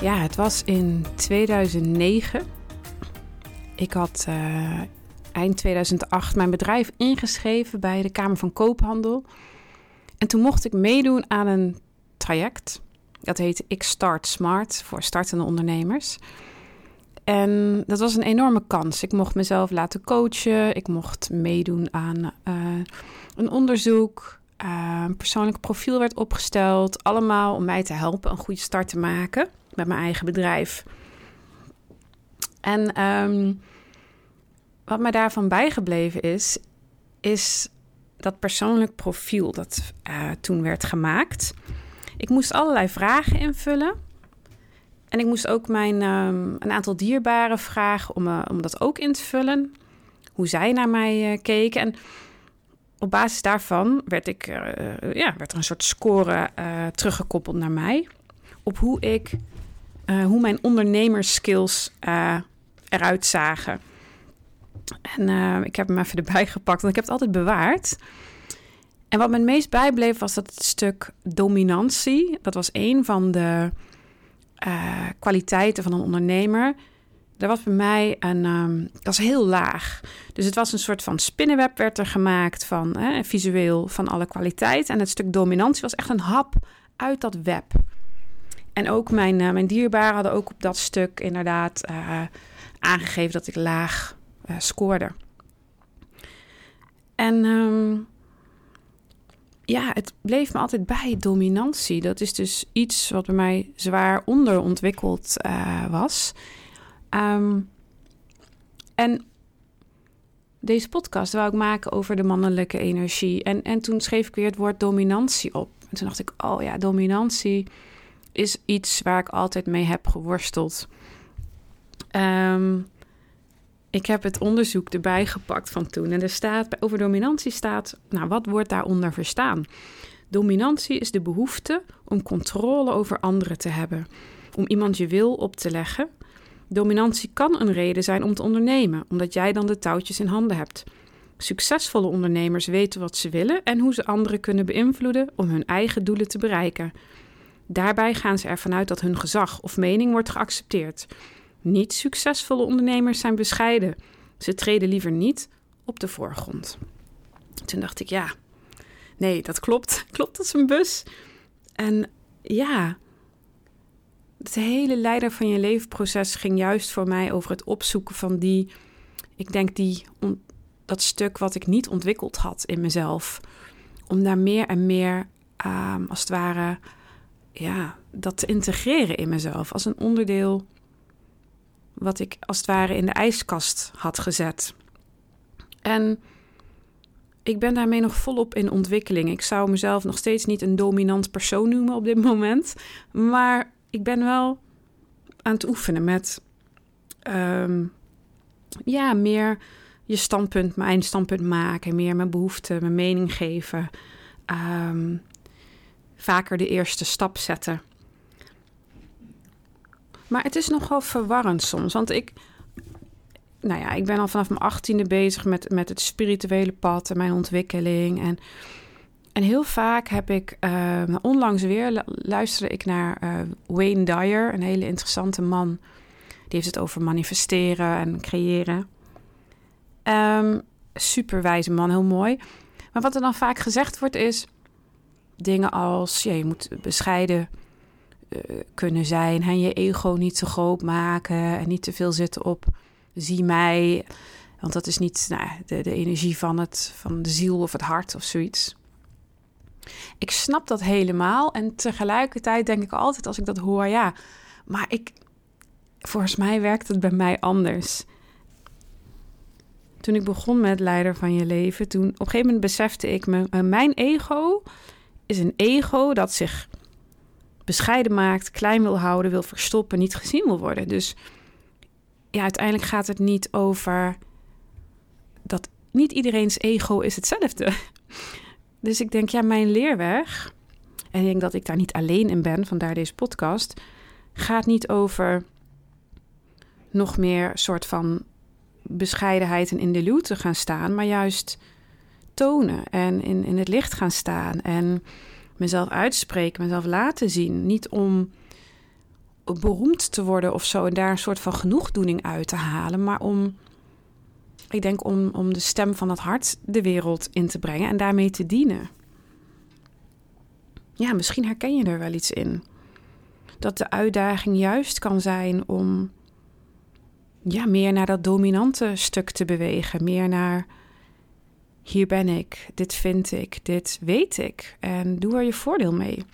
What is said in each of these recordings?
Ja, het was in 2009. Ik had uh, eind 2008 mijn bedrijf ingeschreven bij de Kamer van Koophandel. En toen mocht ik meedoen aan een traject. Dat heette Ik Start Smart voor startende ondernemers. En dat was een enorme kans. Ik mocht mezelf laten coachen. Ik mocht meedoen aan uh, een onderzoek. Uh, een persoonlijk profiel werd opgesteld. Allemaal om mij te helpen een goede start te maken met mijn eigen bedrijf. En ehm, wat mij daarvan bijgebleven is, is dat persoonlijk profiel dat uh, toen werd gemaakt. Ik moest allerlei vragen invullen. En ik moest ook mijn, um, een aantal dierbaren vragen om, uh, om dat ook in te vullen. Hoe zij naar mij uh, keken. En op basis daarvan werd, ik, ja, werd er een soort score teruggekoppeld naar mij. Op hoe ik uh, hoe mijn ondernemerskills uh, eruit zagen. En uh, ik heb hem even erbij gepakt, want ik heb het altijd bewaard. En wat me het meest bijbleef was dat het stuk dominantie. Dat was een van de kwaliteiten van een ondernemer. Dat was bij mij een, dat was heel laag. Dus het was een soort van spinnenweb werd er gemaakt van visueel van alle kwaliteiten. En het stuk dominantie was echt een hap uit dat web. En ook mijn, uh, mijn dierbaren hadden ook op dat stuk inderdaad uh, aangegeven dat ik laag uh, scoorde. En um, ja, het bleef me altijd bij dominantie. Dat is dus iets wat bij mij zwaar onderontwikkeld was. Um, en deze podcast wou ik maken over de mannelijke energie. En, en toen schreef ik weer het woord dominantie op. En toen dacht ik, oh ja, dominantie is iets waar ik altijd mee heb geworsteld. Um, ik heb het onderzoek erbij gepakt van toen. En er staat over dominantie staat, nou, wat wordt daaronder verstaan? Dominantie is de behoefte om controle over anderen te hebben, om iemand je wil op te leggen. Dominantie kan een reden zijn om te ondernemen, omdat jij dan de touwtjes in handen hebt. Succesvolle ondernemers weten wat ze willen en hoe ze anderen kunnen beïnvloeden om hun eigen doelen te bereiken. Daarbij gaan ze ervan uit dat hun gezag of mening wordt geaccepteerd. Niet succesvolle ondernemers zijn bescheiden. Ze treden liever niet op de voorgrond. Toen dacht ik, ja, nee, dat klopt. Klopt als een bus. En ja, het hele leider van je levenproces ging juist voor mij over het opzoeken van die, ik denk die, dat stuk wat ik niet ontwikkeld had in mezelf. Om daar meer en meer, um, als het ware, ja, dat te integreren in mezelf als een onderdeel wat ik als het ware in de ijskast had gezet. En ik ben daarmee nog volop in ontwikkeling. Ik zou mezelf nog steeds niet een dominant persoon noemen op dit moment, maar ik ben wel aan het oefenen met um, ja, meer je standpunt, mijn standpunt maken, meer mijn behoeften, mijn mening geven. Um, vaker de eerste stap zetten. Maar het is nogal verwarrend soms, want ik, nou ja, ik ben al vanaf mijn achttiende bezig met, met het spirituele pad en mijn ontwikkeling. En, en heel vaak heb ik, uh, onlangs weer luisterde ik naar uh, Wayne Dyer, een hele interessante man. Die heeft het over manifesteren en creëren. Um, superwijze man, heel mooi. Maar wat er dan vaak gezegd wordt is dingen als ja, je moet bescheiden uh, kunnen zijn en je ego niet te groot maken en niet te veel zitten op zie mij. Want dat is niet nou, de, de energie van, het, van de ziel of het hart of zoiets. Ik snap dat helemaal. En tegelijkertijd denk ik altijd als ik dat hoor, ja, maar ik, volgens mij werkt het bij mij anders. Toen ik begon met leider van je leven, toen op een gegeven moment besefte ik me, mijn ego is een ego dat zich bescheiden maakt, klein wil houden, wil verstoppen, niet gezien wil worden. Dus ja, uiteindelijk gaat het niet over dat niet iedereen's ego is hetzelfde. Dus ik denk, ja, mijn leerweg, en ik denk dat ik daar niet alleen in ben, vandaar deze podcast, gaat niet over nog meer soort van bescheidenheid en in de luw te gaan staan, maar juist tonen en in, in het licht gaan staan en mezelf uitspreken, mezelf laten zien. Niet om beroemd te worden of zo en daar een soort van genoegdoening uit te halen, maar om, ik denk, om, om de stem van het hart de wereld in te brengen en daarmee te dienen. Ja, misschien herken je er wel iets in. Dat de uitdaging juist kan zijn om ja, meer naar dat dominante stuk te bewegen, meer naar hier ben ik, dit vind ik, dit weet ik en doe er je voordeel mee.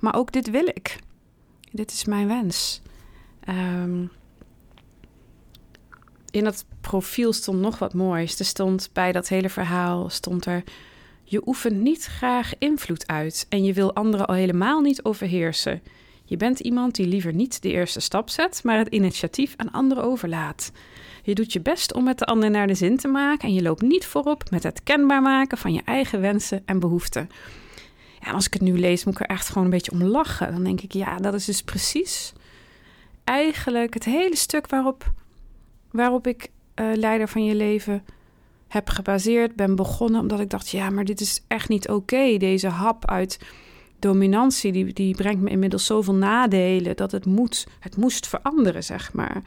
Maar ook dit wil ik. Dit is mijn wens. Ehm, in dat profiel stond nog wat moois. Er stond bij dat hele verhaal stond er: je oefent niet graag invloed uit en je wil anderen al helemaal niet overheersen. Je bent iemand die liever niet de eerste stap zet, maar het initiatief aan anderen overlaat. Je doet je best om met de ander naar de zin te maken en je loopt niet voorop met het kenbaar maken van je eigen wensen en behoeften. Ja, als ik het nu lees, moet ik er echt gewoon een beetje om lachen. Dan denk ik, ja, dat is dus precies eigenlijk het hele stuk waarop, waarop ik uh, leider van je leven heb gebaseerd, ben begonnen, omdat ik dacht, ja, maar dit is echt niet oké. Deze hap uit dominantie, die, die brengt me inmiddels zoveel nadelen dat het moet, het moest veranderen, zeg maar.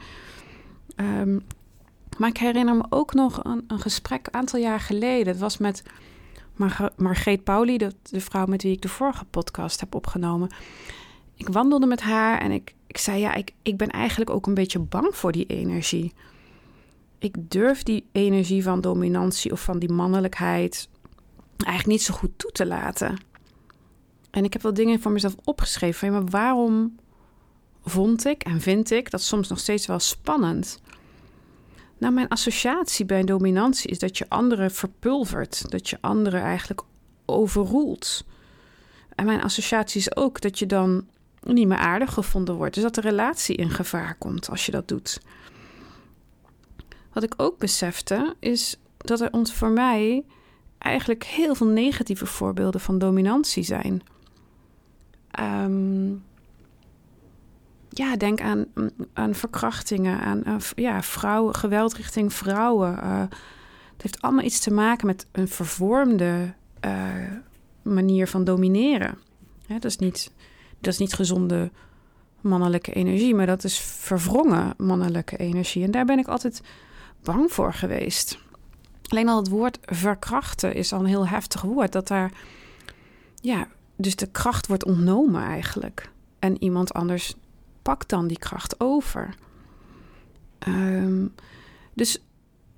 Um, maar ik herinner me ook nog een, gesprek een aantal jaar geleden. Het was met Mar Margreet Pauli, de, de, vrouw met wie ik de vorige podcast heb opgenomen. Ik wandelde met haar en ik, ik zei: Ja, ik, ik ben eigenlijk ook een beetje bang voor die energie. Ik durf die energie van dominantie of van die mannelijkheid eigenlijk niet zo goed toe te laten. En ik heb wel dingen voor mezelf opgeschreven. Maar waarom vond ik en vind ik dat soms nog steeds wel spannend? Nou, mijn associatie bij dominantie is dat je anderen verpulvert, dat je anderen eigenlijk overroelt. En mijn associatie is ook dat je dan niet meer aardig gevonden wordt, dus dat de relatie in gevaar komt als je dat doet. Wat ik ook besefte is dat er ons voor mij eigenlijk heel veel negatieve voorbeelden van dominantie zijn. Um, ja, denk aan, aan verkrachtingen, aan ja, vrouwen, geweld richting vrouwen. Uh, het heeft allemaal iets te maken met een vervormde uh, manier van domineren. dat, is niet, dat is niet gezonde mannelijke energie, maar dat is verwrongen mannelijke energie. En daar ben ik altijd bang voor geweest. Alleen al het woord verkrachten is al een heel heftig woord. Dat daar, ja, dus de kracht wordt ontnomen eigenlijk. En iemand anders pak dan die kracht over. Ehm, dus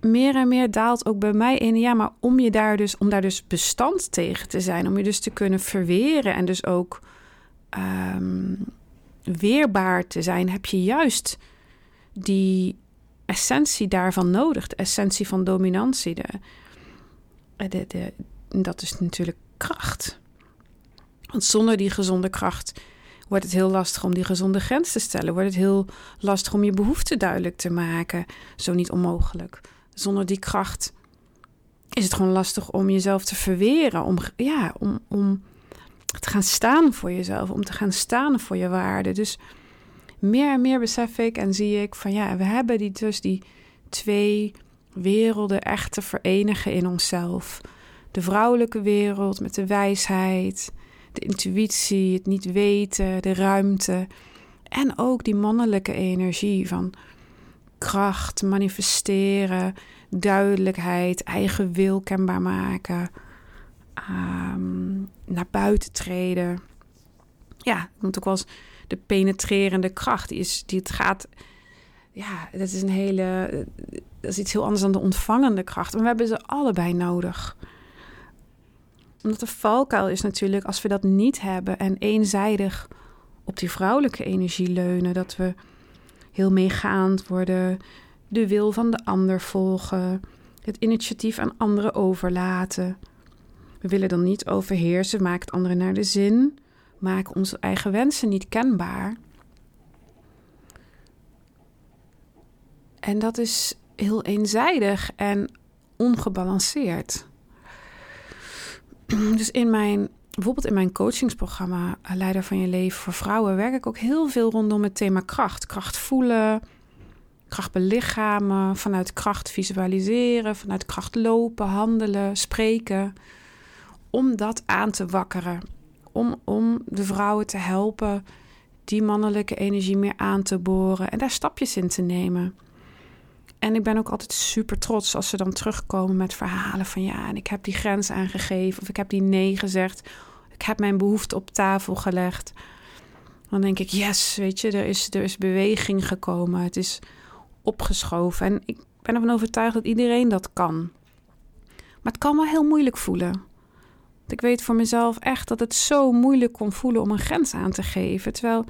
meer en meer daalt ook bij mij in. Ja, maar om je daar dus, om daar dus bestand tegen te zijn, om je dus te kunnen verweren en dus ook um, weerbaar te zijn, heb je juist die essentie daarvan nodig. De essentie van dominantie. De, de, de, dat is natuurlijk kracht. Want zonder die gezonde kracht wordt het heel lastig om die gezonde grens te stellen. Wordt het heel lastig om je behoeften duidelijk te maken. Zo niet onmogelijk. Zonder die kracht is het gewoon lastig om jezelf te verweren. Om, ja, om, om te gaan staan voor jezelf. Om te gaan staan voor je waarde. Dus meer en meer besef ik en zie ik van ja, we hebben die, dus die twee werelden echt te verenigen in onszelf. De vrouwelijke wereld met de wijsheid de intuïtie, het niet weten, de ruimte. En ook die mannelijke energie van kracht, manifesteren, duidelijkheid, eigen wil kenbaar maken, ehm, naar buiten treden. Ja, want ook wel eens de penetrerende kracht, die, is, die het gaat. Ja, dat is een hele. Dat is iets heel anders dan de ontvangende kracht. Maar we hebben ze allebei nodig omdat de valkuil is natuurlijk, als we dat niet hebben en eenzijdig op die vrouwelijke energie leunen, dat we heel meegaand worden, de wil van de ander volgen, het initiatief aan anderen overlaten. We willen dan niet overheersen, maakt anderen naar de zin, maken onze eigen wensen niet kenbaar. En dat is heel eenzijdig en ongebalanceerd. Dus in mijn, bijvoorbeeld in mijn coachingsprogramma eh, Leider van je leven voor vrouwen werk ik ook heel veel rondom het thema kracht. Kracht voelen, kracht belichamen, vanuit kracht visualiseren, vanuit kracht lopen, handelen, spreken. Om dat aan te wakkeren. Om, om de vrouwen te helpen die mannelijke energie meer aan te boren en daar stapjes in te nemen. En ik ben ook altijd super trots als ze dan terugkomen met verhalen van ja, en ik heb die grens aangegeven of ik heb die nee gezegd. Ik heb mijn behoefte op tafel gelegd. Dan denk ik, yes, weet je, er is, er is beweging gekomen. Het is opgeschoven. En ik ben ervan overtuigd dat iedereen dat kan. Maar het kan wel heel moeilijk voelen. Ik weet voor mezelf echt dat het zo moeilijk kon voelen om een grens aan te geven. Terwijl,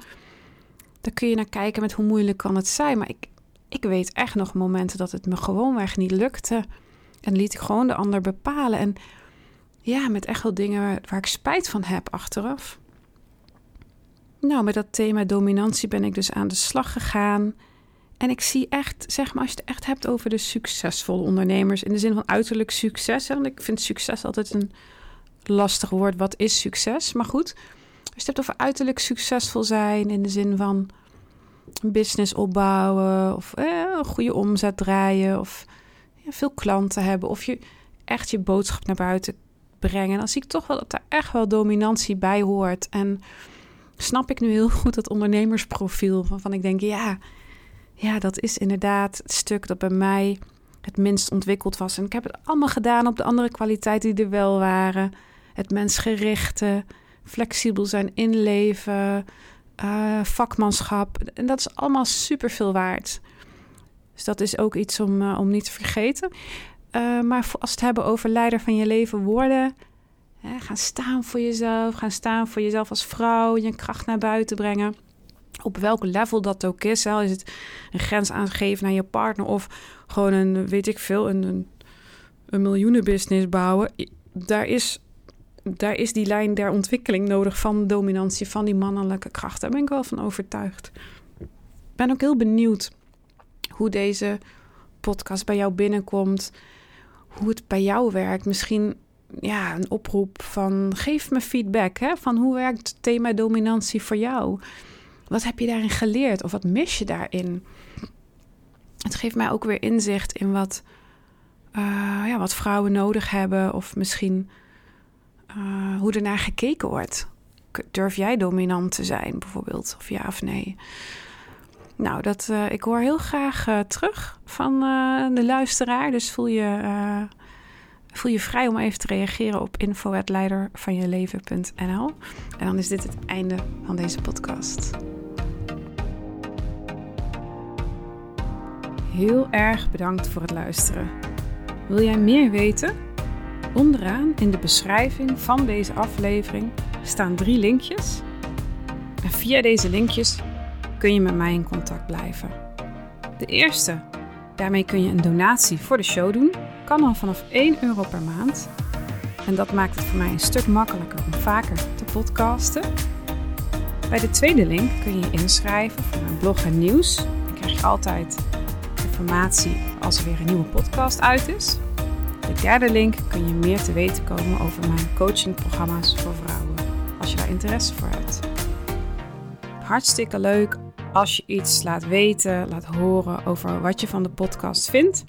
daar kun je naar kijken met hoe moeilijk kan het zijn. Maar ik, ik weet echt nog momenten dat het me gewoonweg niet lukte. En liet ik gewoon de ander bepalen. En ja, met echt wel dingen waar, ik spijt van heb achteraf. Nou, met dat thema dominantie ben ik dus aan de slag gegaan. En ik zie echt, zeg maar, als je het echt hebt over de succesvolle ondernemers, in de zin van uiterlijk succes. Hè, want ik vind succes altijd een lastig woord. Wat is succes? Maar goed, als je het hebt over uiterlijk succesvol zijn, in de zin van een business opbouwen, of eh, een goede omzet draaien, of ja, veel klanten hebben, of je echt je boodschap naar buiten brengen, dan zie ik toch wel dat daar echt wel dominantie bij hoort. En snap ik nu heel goed dat ondernemersprofiel, waarvan ik denk, ja ja, dat is inderdaad het stuk dat bij mij het minst ontwikkeld was. En ik heb het allemaal gedaan op de andere kwaliteiten die er wel waren. Het mensgerichte, flexibel zijn inleven, uh, vakmanschap. En dat is allemaal super veel waard. Dus dat is ook iets om, uh, om niet te vergeten. Uh, maar als het hebben over leider van je leven worden... Hè, gaan staan voor jezelf, gaan staan voor jezelf als vrouw... je kracht naar buiten brengen op welk level dat ook is. Hè? Is het een grens aangeven naar je partner of gewoon een, weet ik veel, een, een, een miljoenenbusiness bouwen. Daar is, daar is die lijn der ontwikkeling nodig van dominantie, van die mannelijke kracht. Daar ben ik wel van overtuigd. Ik ben ook heel benieuwd hoe deze podcast bij jou binnenkomt. Hoe het bij jou werkt. Misschien ja, een oproep van geef me feedback. Hè? Van hoe werkt het thema dominantie voor jou? Wat heb je daarin geleerd of wat mis je daarin? Het geeft mij ook weer inzicht in wat, uh, ja, wat vrouwen nodig hebben of misschien uh, hoe er naar gekeken wordt. Durf jij dominant te zijn bijvoorbeeld, of ja of nee? Nou, dat, uh, ik hoor heel graag terug van de luisteraar. Dus voel je, voel je vrij om even te reageren op info.leidervanjeleven.nl. En dan is dit het einde van deze podcast. heel erg bedankt voor het luisteren. Wil jij meer weten? Onderaan in de beschrijving van deze aflevering staan drie linkjes. En via deze linkjes kun je met mij in contact blijven. De eerste, daarmee kun je een donatie voor de show doen, kan al vanaf 1 euro per maand. En dat maakt het voor mij een stuk makkelijker om vaker te podcasten. Bij de tweede link kun je je inschrijven voor mijn blog en nieuws. Dan krijg je altijd informatie als er weer een nieuwe podcast uit is. De derde link kun je meer te weten komen over mijn coachingprogramma's voor vrouwen, als je daar interesse voor hebt. Hartstikke leuk als je iets laat weten, laat horen over wat je van de podcast vindt.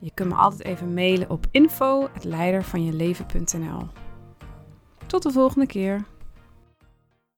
Je kunt me altijd even mailen op info.leidervanjeleven.nl. Tot de volgende keer.